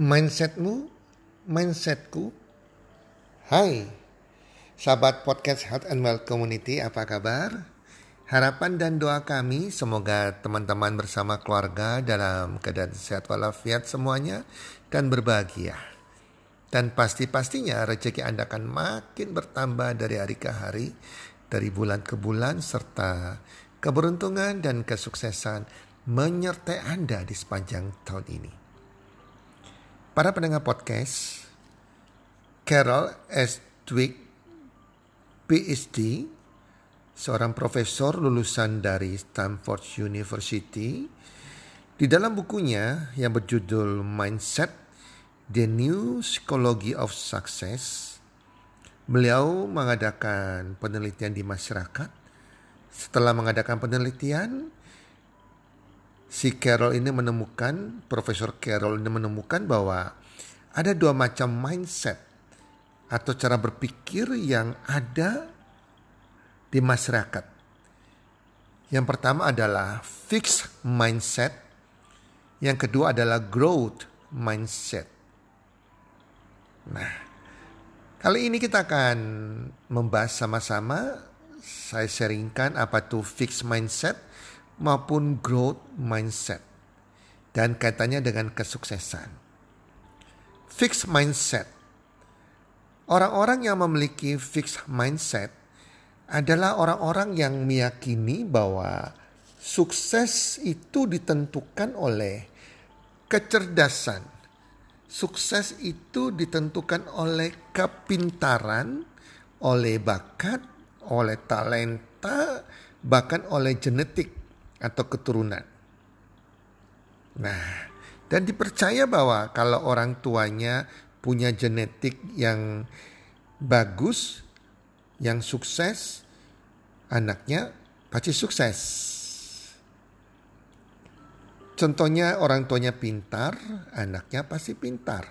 mindsetmu, mindsetku. Hai, sahabat podcast Health and Well Community, apa kabar? Harapan dan doa kami semoga teman-teman bersama keluarga dalam keadaan sehat walafiat semuanya dan berbahagia. Dan pasti-pastinya rezeki Anda akan makin bertambah dari hari ke hari, dari bulan ke bulan, serta keberuntungan dan kesuksesan menyertai Anda di sepanjang tahun ini. Para pendengar podcast, Carol S. Dweck, PhD, seorang profesor lulusan dari Stanford University, di dalam bukunya yang berjudul Mindset, The New Psychology of Success, beliau mengadakan penelitian di masyarakat. Setelah mengadakan penelitian, si Carol ini menemukan, Profesor Carol ini menemukan bahwa ada dua macam mindset atau cara berpikir yang ada di masyarakat. Yang pertama adalah fixed mindset, yang kedua adalah growth mindset. Nah, kali ini kita akan membahas sama-sama. Saya sharingkan apa tuh fixed mindset, maupun growth mindset dan kaitannya dengan kesuksesan. Fixed mindset. Orang-orang yang memiliki fixed mindset adalah orang-orang yang meyakini bahwa sukses itu ditentukan oleh kecerdasan. Sukses itu ditentukan oleh kepintaran, oleh bakat, oleh talenta, bahkan oleh genetik atau keturunan. Nah, dan dipercaya bahwa kalau orang tuanya punya genetik yang bagus, yang sukses, anaknya pasti sukses. Contohnya orang tuanya pintar, anaknya pasti pintar.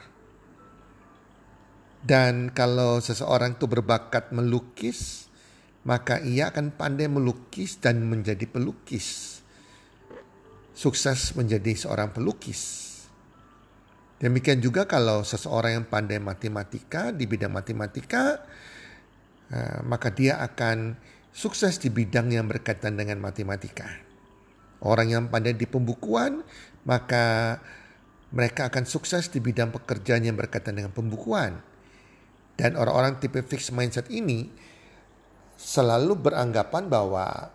Dan kalau seseorang itu berbakat melukis, maka ia akan pandai melukis dan menjadi pelukis sukses menjadi seorang pelukis. Demikian juga kalau seseorang yang pandai matematika di bidang matematika, eh, maka dia akan sukses di bidang yang berkaitan dengan matematika. Orang yang pandai di pembukuan, maka mereka akan sukses di bidang pekerjaan yang berkaitan dengan pembukuan. Dan orang-orang tipe fixed mindset ini selalu beranggapan bahwa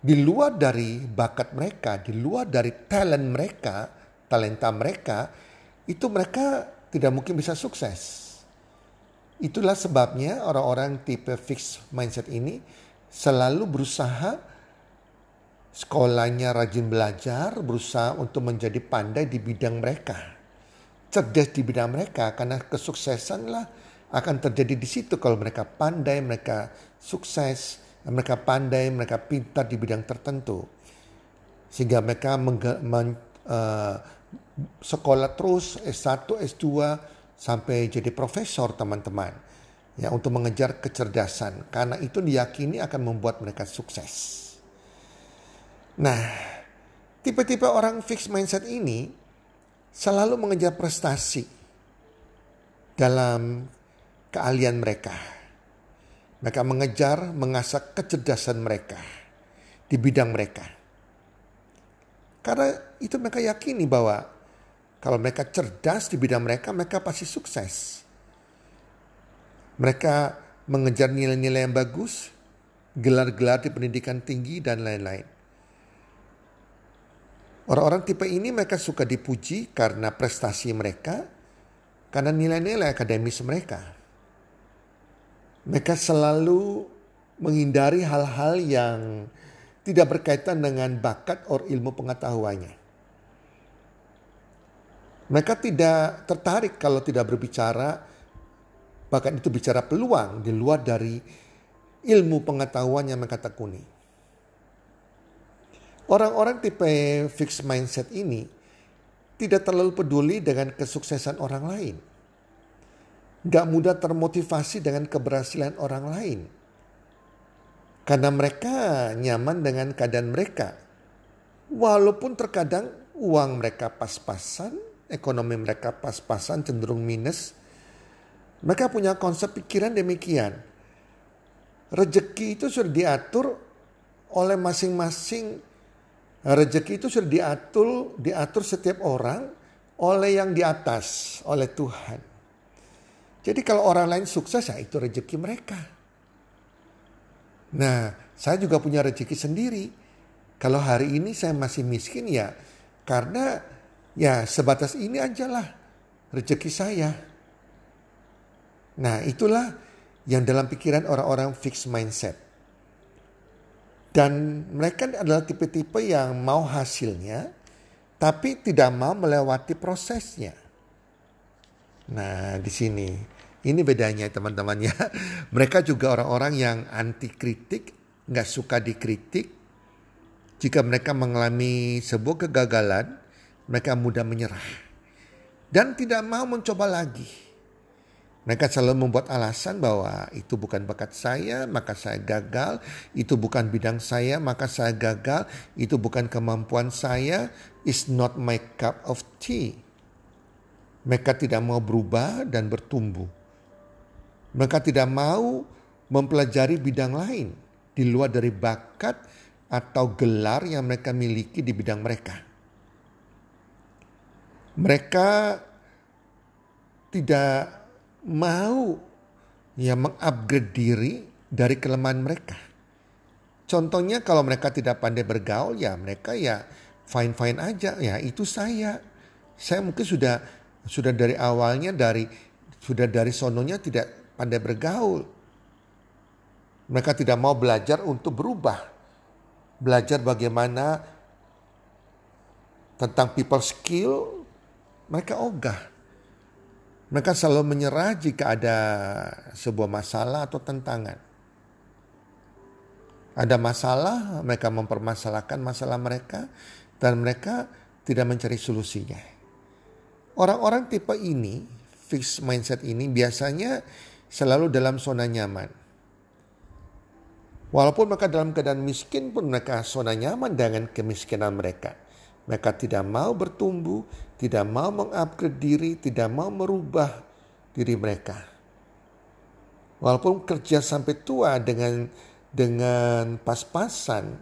di luar dari bakat mereka, di luar dari talent mereka, talenta mereka, itu mereka tidak mungkin bisa sukses. Itulah sebabnya orang-orang tipe fixed mindset ini selalu berusaha sekolahnya rajin belajar, berusaha untuk menjadi pandai di bidang mereka. Cerdas di bidang mereka karena kesuksesanlah akan terjadi di situ kalau mereka pandai, mereka sukses, mereka pandai, mereka pintar di bidang tertentu. Sehingga mereka men, uh, sekolah terus S1, S2 sampai jadi profesor teman-teman. Ya, untuk mengejar kecerdasan. Karena itu diyakini akan membuat mereka sukses. Nah, tipe-tipe orang fixed mindset ini selalu mengejar prestasi dalam keahlian mereka mereka mengejar, mengasah kecerdasan mereka di bidang mereka. Karena itu mereka yakini bahwa kalau mereka cerdas di bidang mereka, mereka pasti sukses. Mereka mengejar nilai-nilai yang bagus, gelar-gelar di pendidikan tinggi, dan lain-lain. Orang-orang tipe ini mereka suka dipuji karena prestasi mereka, karena nilai-nilai akademis mereka. Mereka selalu menghindari hal-hal yang tidak berkaitan dengan bakat atau ilmu pengetahuannya. Mereka tidak tertarik kalau tidak berbicara, bahkan itu bicara peluang di luar dari ilmu pengetahuan yang mereka tekuni. Orang-orang tipe fixed mindset ini tidak terlalu peduli dengan kesuksesan orang lain gak mudah termotivasi dengan keberhasilan orang lain. Karena mereka nyaman dengan keadaan mereka. Walaupun terkadang uang mereka pas-pasan, ekonomi mereka pas-pasan cenderung minus. Mereka punya konsep pikiran demikian. Rezeki itu sudah diatur oleh masing-masing rezeki itu sudah diatur diatur setiap orang oleh yang di atas, oleh Tuhan. Jadi kalau orang lain sukses ya itu rezeki mereka. Nah, saya juga punya rezeki sendiri. Kalau hari ini saya masih miskin ya karena ya sebatas ini ajalah rezeki saya. Nah, itulah yang dalam pikiran orang-orang fixed mindset. Dan mereka adalah tipe-tipe yang mau hasilnya, tapi tidak mau melewati prosesnya. Nah, di sini ini bedanya teman-teman ya. Mereka juga orang-orang yang anti kritik, nggak suka dikritik. Jika mereka mengalami sebuah kegagalan, mereka mudah menyerah dan tidak mau mencoba lagi. Mereka selalu membuat alasan bahwa itu bukan bakat saya, maka saya gagal. Itu bukan bidang saya, maka saya gagal. Itu bukan kemampuan saya. It's not my cup of tea. Mereka tidak mau berubah dan bertumbuh. Mereka tidak mau mempelajari bidang lain di luar dari bakat atau gelar yang mereka miliki di bidang mereka. Mereka tidak mau ya mengupgrade diri dari kelemahan mereka. Contohnya kalau mereka tidak pandai bergaul ya mereka ya fine-fine aja ya itu saya. Saya mungkin sudah sudah dari awalnya dari sudah dari sononya tidak pandai bergaul. Mereka tidak mau belajar untuk berubah. Belajar bagaimana tentang people skill mereka ogah. Mereka selalu menyerah jika ada sebuah masalah atau tantangan. Ada masalah, mereka mempermasalahkan masalah mereka dan mereka tidak mencari solusinya. Orang-orang tipe ini, fixed mindset ini biasanya selalu dalam zona nyaman. Walaupun mereka dalam keadaan miskin pun mereka zona nyaman dengan kemiskinan mereka. Mereka tidak mau bertumbuh, tidak mau mengupgrade diri, tidak mau merubah diri mereka. Walaupun kerja sampai tua dengan dengan pas-pasan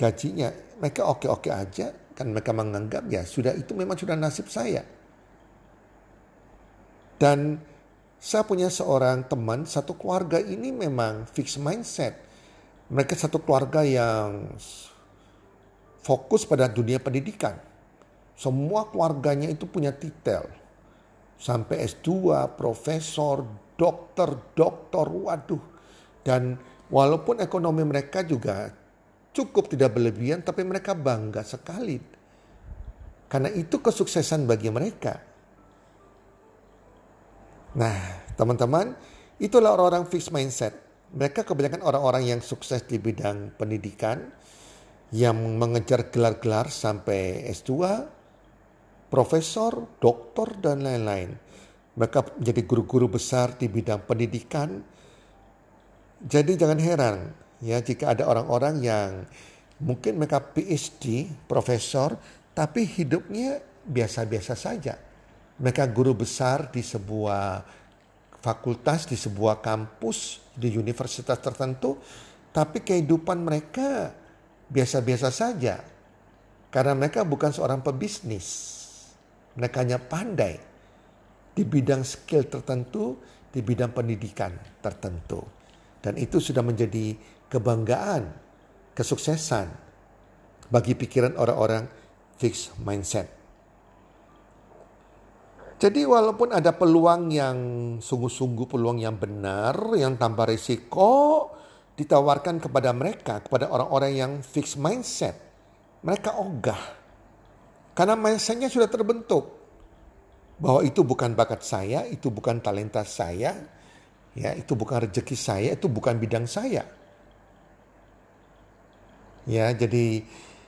gajinya, mereka oke-oke aja kan mereka menganggap ya sudah itu memang sudah nasib saya. Dan saya punya seorang teman, satu keluarga ini memang fixed mindset. Mereka satu keluarga yang fokus pada dunia pendidikan semua keluarganya itu punya titel. Sampai S2, profesor, dokter, dokter, waduh. Dan walaupun ekonomi mereka juga cukup tidak berlebihan, tapi mereka bangga sekali. Karena itu kesuksesan bagi mereka. Nah, teman-teman, itulah orang-orang fixed mindset. Mereka kebanyakan orang-orang yang sukses di bidang pendidikan, yang mengejar gelar-gelar sampai S2, profesor, doktor, dan lain-lain. Mereka menjadi guru-guru besar di bidang pendidikan. Jadi jangan heran ya jika ada orang-orang yang mungkin mereka PhD, profesor, tapi hidupnya biasa-biasa saja. Mereka guru besar di sebuah fakultas, di sebuah kampus, di universitas tertentu, tapi kehidupan mereka biasa-biasa saja. Karena mereka bukan seorang pebisnis. Mereka hanya pandai di bidang skill tertentu, di bidang pendidikan tertentu. Dan itu sudah menjadi kebanggaan, kesuksesan bagi pikiran orang-orang fixed mindset. Jadi walaupun ada peluang yang sungguh-sungguh peluang yang benar, yang tanpa risiko, ditawarkan kepada mereka, kepada orang-orang yang fixed mindset, mereka ogah karena mindsetnya sudah terbentuk. Bahwa itu bukan bakat saya, itu bukan talenta saya, ya itu bukan rezeki saya, itu bukan bidang saya. Ya, jadi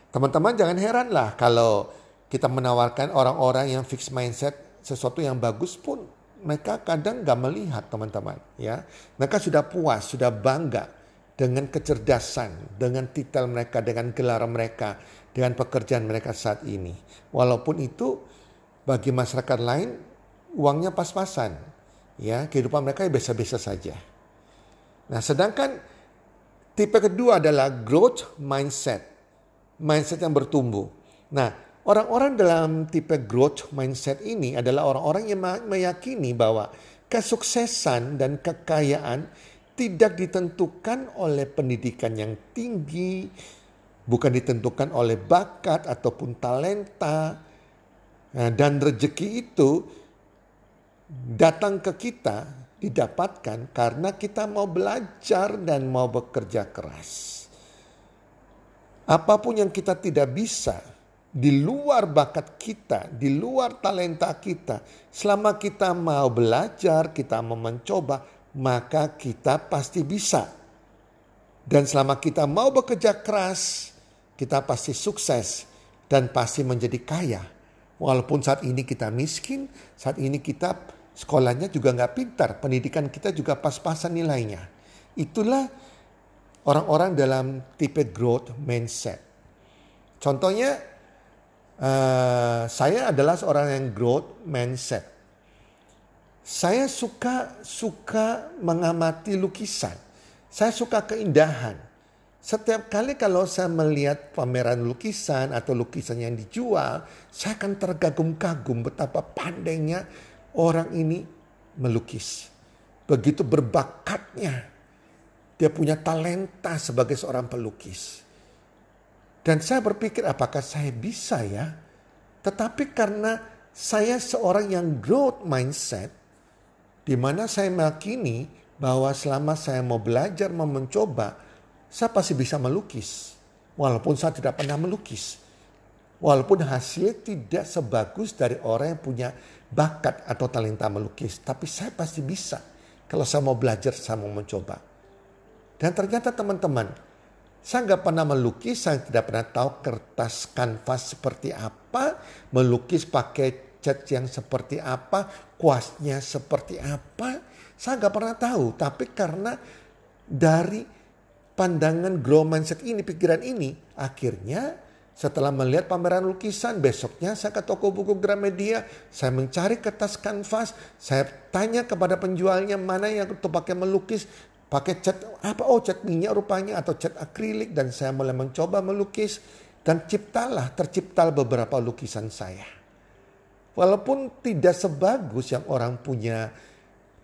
teman-teman jangan heran lah kalau kita menawarkan orang-orang yang fixed mindset sesuatu yang bagus pun mereka kadang gak melihat teman-teman ya mereka sudah puas sudah bangga dengan kecerdasan dengan titel mereka dengan gelar mereka dengan pekerjaan mereka saat ini. Walaupun itu bagi masyarakat lain uangnya pas-pasan. Ya, kehidupan mereka biasa-biasa saja. Nah, sedangkan tipe kedua adalah growth mindset. Mindset yang bertumbuh. Nah, orang-orang dalam tipe growth mindset ini adalah orang-orang yang meyakini bahwa kesuksesan dan kekayaan tidak ditentukan oleh pendidikan yang tinggi, bukan ditentukan oleh bakat ataupun talenta, nah, dan rezeki itu datang ke kita didapatkan karena kita mau belajar dan mau bekerja keras. Apa pun yang kita tidak bisa di luar bakat kita, di luar talenta kita, selama kita mau belajar, kita mau mencoba, maka kita pasti bisa. Dan selama kita mau bekerja keras, kita pasti sukses dan pasti menjadi kaya. Walaupun saat ini kita miskin, saat ini kita Sekolahnya juga nggak pintar, pendidikan kita juga pas-pasan nilainya. Itulah orang-orang dalam tipe growth mindset. Contohnya, uh, saya adalah seorang yang growth mindset. Saya suka suka mengamati lukisan. Saya suka keindahan. Setiap kali kalau saya melihat pameran lukisan atau lukisan yang dijual, saya akan tergagum-kagum betapa pandainya orang ini melukis. Begitu berbakatnya. Dia punya talenta sebagai seorang pelukis. Dan saya berpikir apakah saya bisa ya? Tetapi karena saya seorang yang growth mindset, di mana saya meyakini bahwa selama saya mau belajar, mau mencoba, saya pasti bisa melukis. Walaupun saya tidak pernah melukis. Walaupun hasilnya tidak sebagus dari orang yang punya bakat atau talenta melukis. Tapi saya pasti bisa. Kalau saya mau belajar, saya mau mencoba. Dan ternyata teman-teman, saya nggak pernah melukis, saya tidak pernah tahu kertas kanvas seperti apa, melukis pakai cat yang seperti apa, kuasnya seperti apa. Saya nggak pernah tahu, tapi karena dari pandangan grow mindset ini, pikiran ini, akhirnya setelah melihat pameran lukisan, besoknya saya ke toko buku Gramedia, saya mencari kertas kanvas, saya tanya kepada penjualnya mana yang itu pakai melukis, pakai cat apa oh cat minyak rupanya atau cat akrilik dan saya mulai mencoba melukis dan ciptalah tercipta beberapa lukisan saya. Walaupun tidak sebagus yang orang punya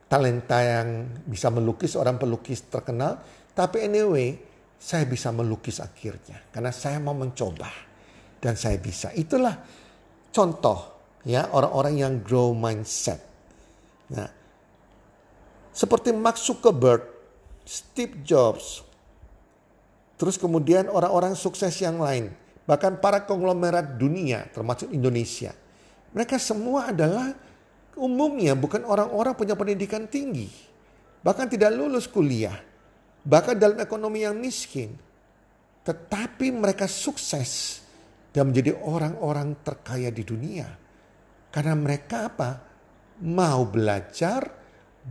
talenta yang bisa melukis, orang pelukis terkenal, tapi anyway, saya bisa melukis akhirnya karena saya mau mencoba dan saya bisa. Itulah contoh ya orang-orang yang grow mindset. Nah, seperti Mark Zuckerberg, Steve Jobs, terus kemudian orang-orang sukses yang lain, bahkan para konglomerat dunia termasuk Indonesia. Mereka semua adalah umumnya bukan orang-orang punya pendidikan tinggi, bahkan tidak lulus kuliah bahkan dalam ekonomi yang miskin, tetapi mereka sukses dan menjadi orang-orang terkaya di dunia. Karena mereka apa? Mau belajar,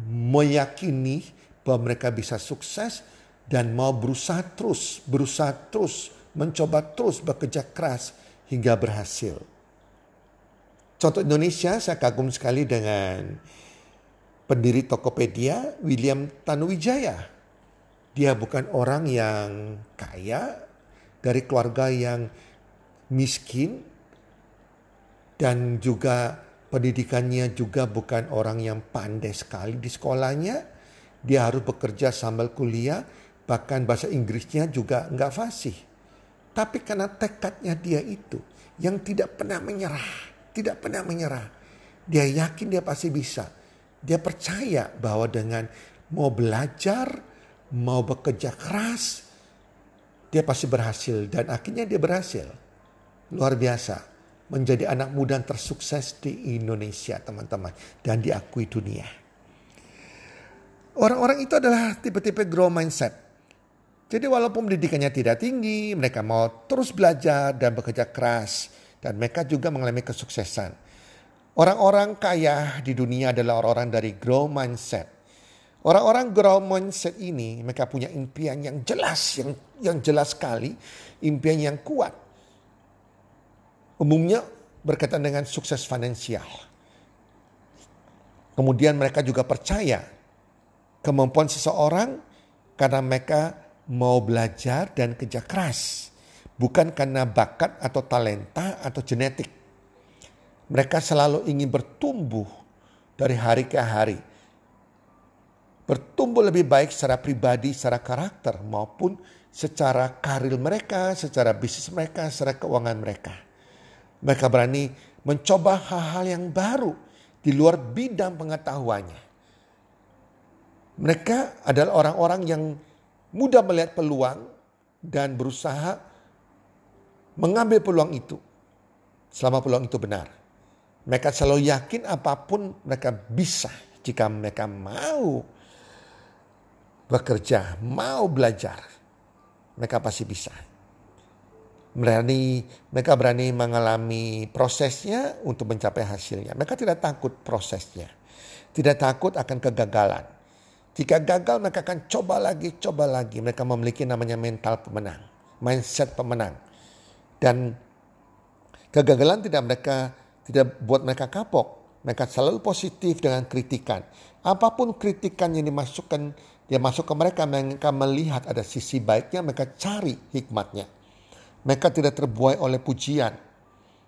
meyakini bahwa mereka bisa sukses dan mau berusaha terus, berusaha terus, mencoba terus bekerja keras hingga berhasil. Contoh Indonesia saya kagum sekali dengan pendiri Tokopedia William Tanuwijaya dia bukan orang yang kaya dari keluarga yang miskin dan juga pendidikannya juga bukan orang yang pandai sekali di sekolahnya. Dia harus bekerja sambil kuliah, bahkan bahasa Inggrisnya juga nggak fasih. Tapi karena tekadnya dia itu yang tidak pernah menyerah, tidak pernah menyerah. Dia yakin dia pasti bisa. Dia percaya bahwa dengan mau belajar, mau bekerja keras, dia pasti berhasil dan akhirnya dia berhasil. Luar biasa. Menjadi anak muda yang tersukses di Indonesia teman-teman. Dan diakui dunia. Orang-orang itu adalah tipe-tipe grow mindset. Jadi walaupun pendidikannya tidak tinggi, mereka mau terus belajar dan bekerja keras. Dan mereka juga mengalami kesuksesan. Orang-orang kaya di dunia adalah orang-orang dari grow mindset. Orang-orang grow mindset ini mereka punya impian yang jelas, yang yang jelas sekali, impian yang kuat. Umumnya berkaitan dengan sukses finansial. Kemudian mereka juga percaya kemampuan seseorang karena mereka mau belajar dan kerja keras. Bukan karena bakat atau talenta atau genetik. Mereka selalu ingin bertumbuh dari hari ke hari. Bertumbuh lebih baik secara pribadi, secara karakter maupun secara karir mereka, secara bisnis mereka, secara keuangan mereka. Mereka berani mencoba hal-hal yang baru di luar bidang pengetahuannya. Mereka adalah orang-orang yang mudah melihat peluang dan berusaha mengambil peluang itu selama peluang itu benar. Mereka selalu yakin apa pun mereka bisa jika mereka mau bekerja, mau belajar. Mereka pasti bisa berani mereka berani mengalami prosesnya untuk mencapai hasilnya. Mereka tidak takut prosesnya. Tidak takut akan kegagalan. Jika gagal mereka akan coba lagi, coba lagi. Mereka memiliki namanya mental pemenang, mindset pemenang. Dan kegagalan tidak mereka tidak buat mereka kapok. Mereka selalu positif dengan kritikan. Apa pun kritikan yang dimasukkan, dia masuk ke mereka, mereka melihat ada sisi baiknya, mereka cari hikmatnya mereka tidak terbuai oleh pujian.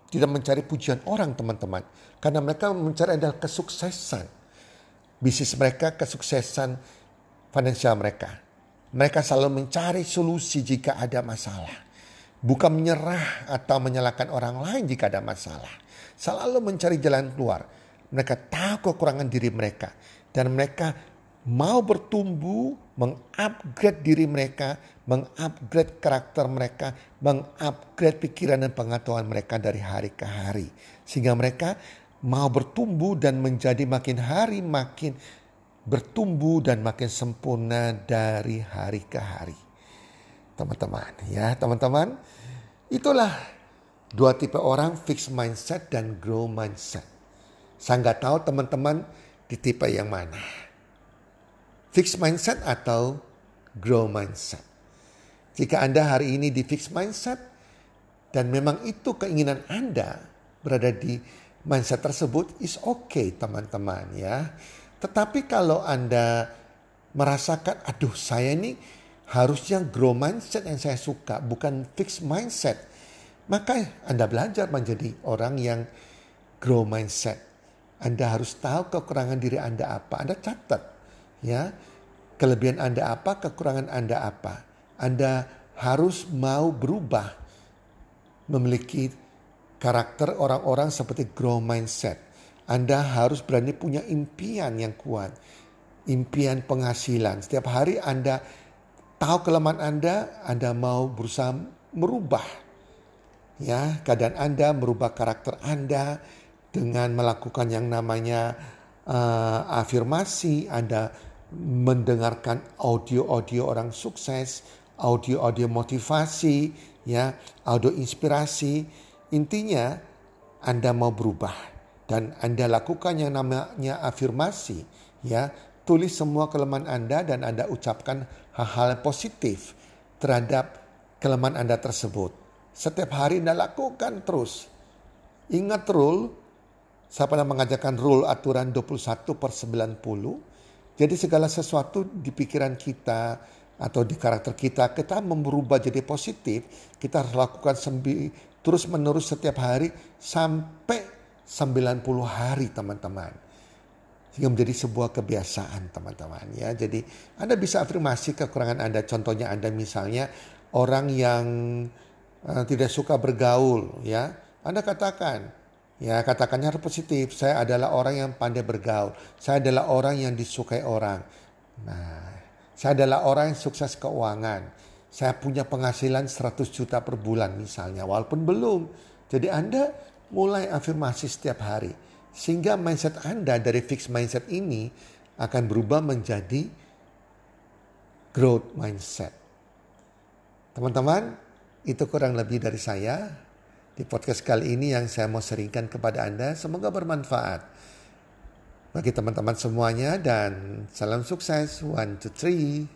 Tidak mencari pujian orang teman-teman. Karena mereka mencari adalah kesuksesan. Bisnis mereka, kesuksesan finansial mereka. Mereka selalu mencari solusi jika ada masalah. Bukan menyerah atau menyalahkan orang lain jika ada masalah. Selalu mencari jalan keluar. Mereka tahu kekurangan diri mereka. Dan mereka mau bertumbuh, mengupgrade diri mereka, mengupgrade karakter mereka, mengupgrade pikiran dan pengetahuan mereka dari hari ke hari. Sehingga mereka mau bertumbuh dan menjadi makin hari makin bertumbuh dan makin sempurna dari hari ke hari. Teman-teman ya teman-teman itulah dua tipe orang fixed mindset dan grow mindset. Saya nggak tahu teman-teman di tipe yang mana fixed mindset atau grow mindset. Jika Anda hari ini di fixed mindset dan memang itu keinginan Anda berada di mindset tersebut is okay teman-teman ya. Tetapi kalau Anda merasakan aduh saya ini harusnya grow mindset yang saya suka bukan fixed mindset. Maka Anda belajar menjadi orang yang grow mindset. Anda harus tahu kekurangan diri Anda apa. Anda catat Ya, kelebihan Anda apa, kekurangan Anda apa. Anda harus mau berubah, memiliki karakter orang-orang seperti grow mindset. Anda harus berani punya impian yang kuat, impian penghasilan. Setiap hari Anda tahu kelemahan Anda, Anda mau berusaha merubah ya keadaan Anda, merubah karakter Anda dengan melakukan yang namanya uh, afirmasi, Anda mendengarkan audio-audio orang sukses, audio-audio motivasi, ya, audio inspirasi. Intinya Anda mau berubah dan Anda lakukan yang namanya afirmasi, ya. Tulis semua kelemahan Anda dan Anda ucapkan hal-hal positif terhadap kelemahan Anda tersebut. Setiap hari Anda lakukan terus. Ingat rule, saya pernah mengajarkan rule aturan 21 per 90. Jadi segala sesuatu di pikiran kita atau di karakter kita, kita merubah jadi positif. Kita harus lakukan terus menerus setiap hari sampai 90 hari teman-teman. Sehingga menjadi sebuah kebiasaan teman-teman ya. Jadi Anda bisa afirmasi kekurangan Anda. Contohnya Anda misalnya orang yang uh, tidak suka bergaul ya. Anda katakan Ya katakannya harus positif. Saya adalah orang yang pandai bergaul. Saya adalah orang yang disukai orang. Nah, saya adalah orang yang sukses keuangan. Saya punya penghasilan 100 juta per bulan misalnya. Walaupun belum. Jadi Anda mulai afirmasi setiap hari. Sehingga mindset Anda dari fixed mindset ini akan berubah menjadi growth mindset. Teman-teman, itu kurang lebih dari saya di podcast kali ini yang saya mau seringkan kepada Anda. Semoga bermanfaat bagi teman-teman semuanya dan salam sukses. One, two, three.